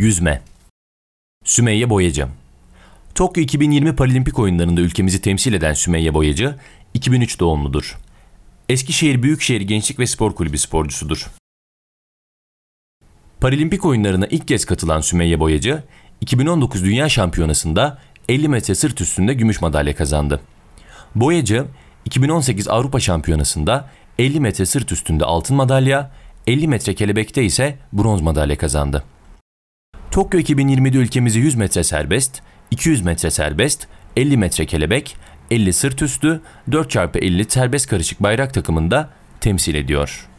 Yüzme Sümeyye Boyacı Tokyo 2020 Paralimpik oyunlarında ülkemizi temsil eden Sümeyye Boyacı, 2003 doğumludur. Eskişehir Büyükşehir Gençlik ve Spor Kulübü sporcusudur. Paralimpik oyunlarına ilk kez katılan Sümeyye Boyacı, 2019 Dünya Şampiyonası'nda 50 metre sırt üstünde gümüş madalya kazandı. Boyacı, 2018 Avrupa Şampiyonası'nda 50 metre sırt üstünde altın madalya, 50 metre kelebekte ise bronz madalya kazandı. Tokyo 2020'de ülkemizi 100 metre serbest, 200 metre serbest, 50 metre kelebek, 50 sırt üstü, 4x50 serbest karışık bayrak takımında temsil ediyor.